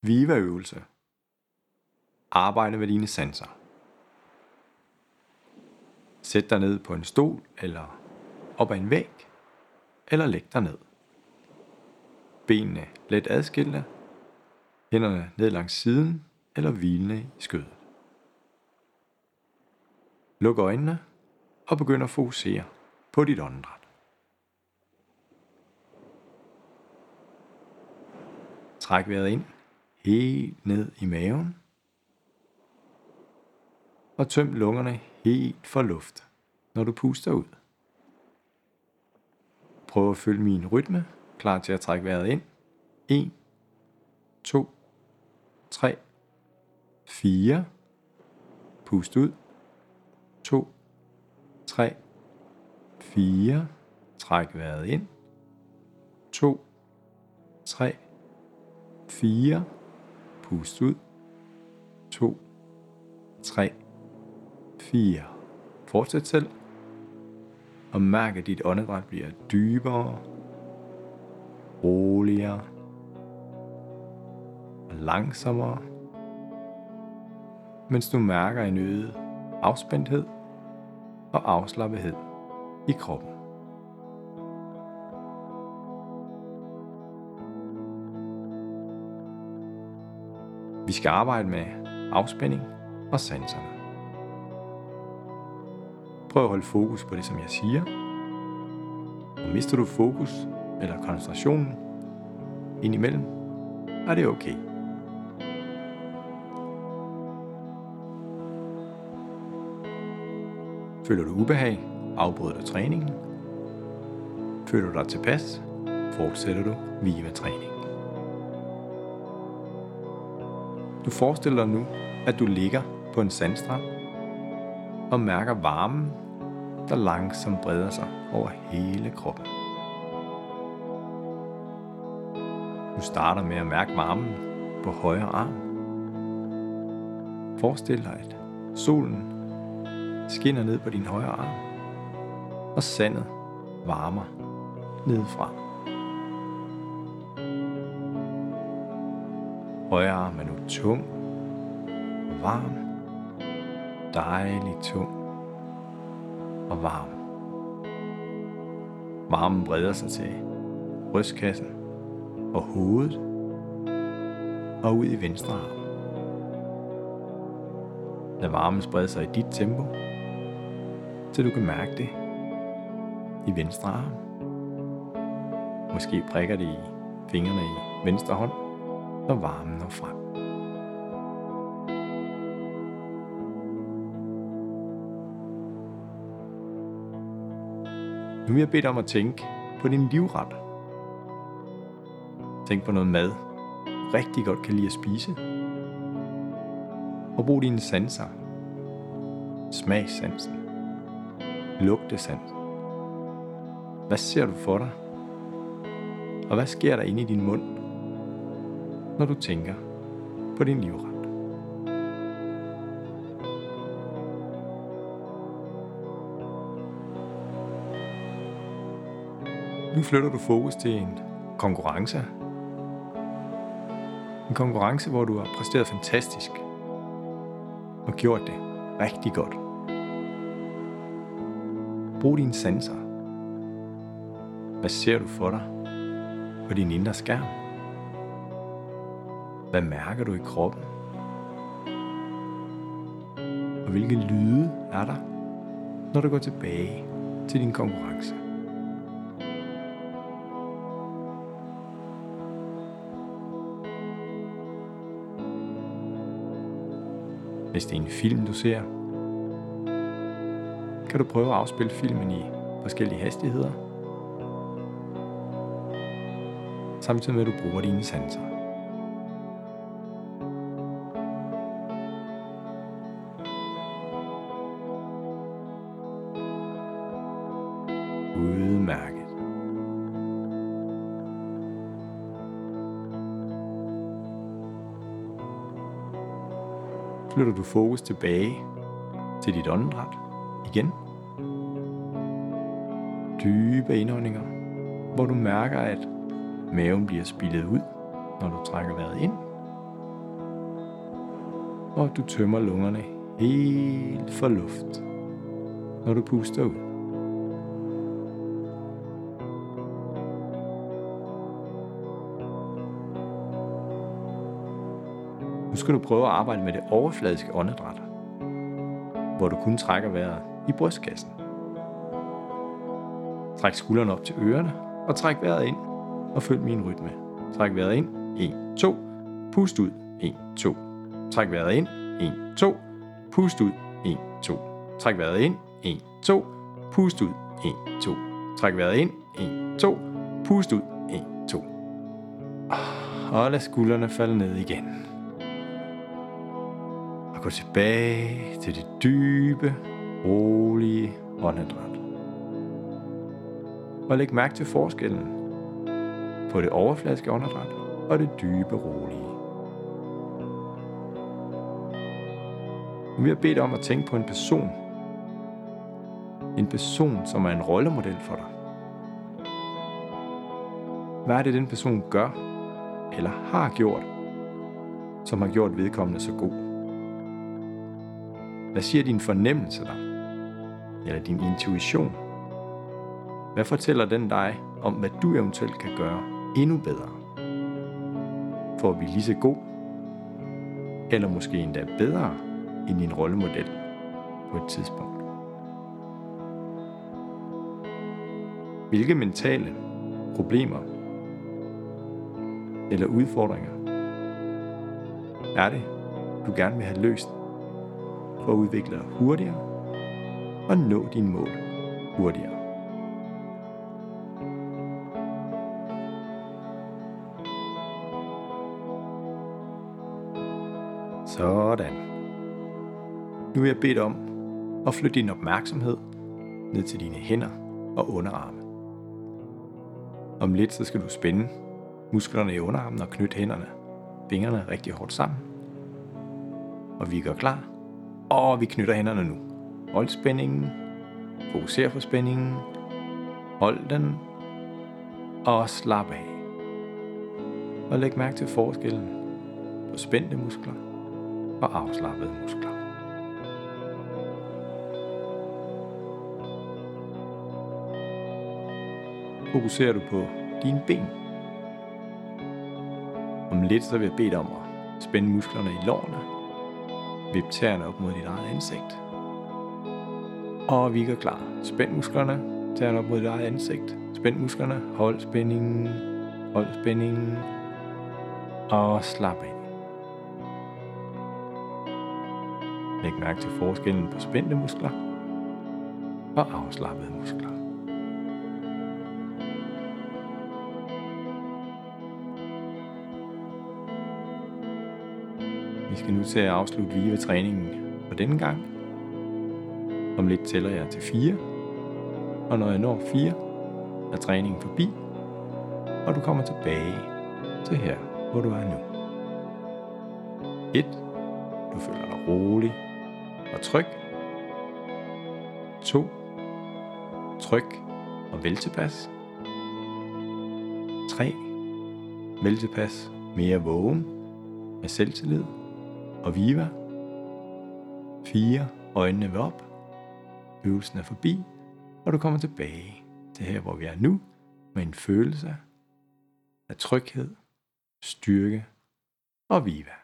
Viva-øvelse. Arbejde med dine sanser. Sæt dig ned på en stol eller op ad en væg, eller læg dig ned. Benene let adskilte, hænderne ned langs siden eller hvilende i skødet. Luk øjnene og begynd at fokusere på dit åndedræt. Træk vejret ind helt ned i maven. Og tøm lungerne helt for luft, når du puster ud. Prøv at følge min rytme, klar til at trække vejret ind. 1, 2, 3, 4. Pust ud. 2, 3, 4. Træk vejret ind. 2, 3, 4. Pust ud. 2, 3, 4. Fortsæt selv. Og mærk, at dit åndedræt bliver dybere, roligere og langsommere, mens du mærker en øget afspændthed og afslappethed i kroppen. Vi skal arbejde med afspænding og sanserne. Prøv at holde fokus på det, som jeg siger. Og mister du fokus eller koncentrationen indimellem, er det okay. Føler du ubehag, afbryder du træningen. Føler du dig tilpas, fortsætter du via træningen. Du forestiller dig nu, at du ligger på en sandstrand og mærker varmen, der langsomt breder sig over hele kroppen. Du starter med at mærke varmen på højre arm. Forestil dig, at solen skinner ned på din højre arm, og sandet varmer nedefra. Højre arm er nu tung, varm, dejlig tung og varm. Varmen breder sig til brystkassen og hovedet og ud i venstre arm. Lad varmen sprede sig i dit tempo, så du kan mærke det i venstre arm. Måske prikker det i fingrene i venstre hånd, når varmen når frem. Nu vil jeg bede dig om at tænke på din livret. Tænk på noget mad, du rigtig godt kan lide at spise. Og brug dine sanser. Smagssansen. Lugtesansen. Hvad ser du for dig? Og hvad sker der inde i din mund, når du tænker på din livret? Nu flytter du fokus til en konkurrence. En konkurrence, hvor du har præsteret fantastisk og gjort det rigtig godt. Brug dine sanser. Hvad ser du for dig på din indre skærm? Hvad mærker du i kroppen? Og hvilke lyde er der, når du går tilbage til din konkurrence? Hvis det er en film, du ser, kan du prøve at afspille filmen i forskellige hastigheder, samtidig med at du bruger dine sanser. Udmærket. Flytter du fokus tilbage til dit åndedræt igen. Dybe indåndinger, hvor du mærker, at maven bliver spillet ud, når du trækker vejret ind. og du tømmer lungerne helt for luft, når du puster ud. skal du prøve at arbejde med det overfladiske åndedræt, hvor du kun trækker vejret i brystkassen. Træk skuldrene op til ørerne og træk vejret ind og følg min rytme. Træk vejret ind. 1, 2. Pust ud. 1, 2. Træk vejret ind. 1, 2. Pust ud. 1, 2. Træk vejret ind. 1, 2. Pust ud. 1, 2. Træk vejret ind. 1, 2. Pust ud. 1, 2. Ah, og lad skuldrene falde ned igen. Og gå tilbage til det dybe, rolige åndedræt. Og læg mærke til forskellen på det overfladiske åndedræt og det dybe, rolige. Nu vil jeg bede dig om at tænke på en person. En person, som er en rollemodel for dig. Hvad er det, den person gør, eller har gjort, som har gjort vedkommende så god? Hvad siger din fornemmelse dig? Eller din intuition? Hvad fortæller den dig om, hvad du eventuelt kan gøre endnu bedre? For at blive lige så god, eller måske endda bedre end din rollemodel på et tidspunkt. Hvilke mentale problemer eller udfordringer er det, du gerne vil have løst for at udvikle dig hurtigere og nå dine mål hurtigere. Sådan. Nu vil jeg bede dig om at flytte din opmærksomhed ned til dine hænder og underarme. Om lidt så skal du spænde musklerne i underarmen og knytte hænderne, fingrene rigtig hårdt sammen. Og vi gør klar. Og vi knytter hænderne nu. Hold spændingen. Fokuser på spændingen. Hold den. Og slap af. Og læg mærke til forskellen på spændte muskler og afslappede muskler. Fokuserer du på dine ben. Om lidt så vil jeg bede dig om at spænde musklerne i lårene. Vip tæerne op mod dit eget ansigt. Og vi er klar. Spænd musklerne. Tæerne op mod dit eget ansigt. Spænd musklerne. Hold spændingen. Hold spændingen. Og slap af. Læg mærke til forskellen på spændte muskler og afslappede muskler. Vi skal nu til at afslutte Viva-træningen for denne gang. Om lidt tæller jeg til 4, og når jeg når 4, er træningen forbi, og du kommer tilbage til her, hvor du er nu. 1. Du føler dig rolig og tryg. 2. Tryg og vel tilpas. 3. Vel tilpas mere vågen med selvtillid og viva. 4. Øjnene vil op. Øvelsen er forbi, og du kommer tilbage til her, hvor vi er nu, med en følelse af tryghed, styrke og viva.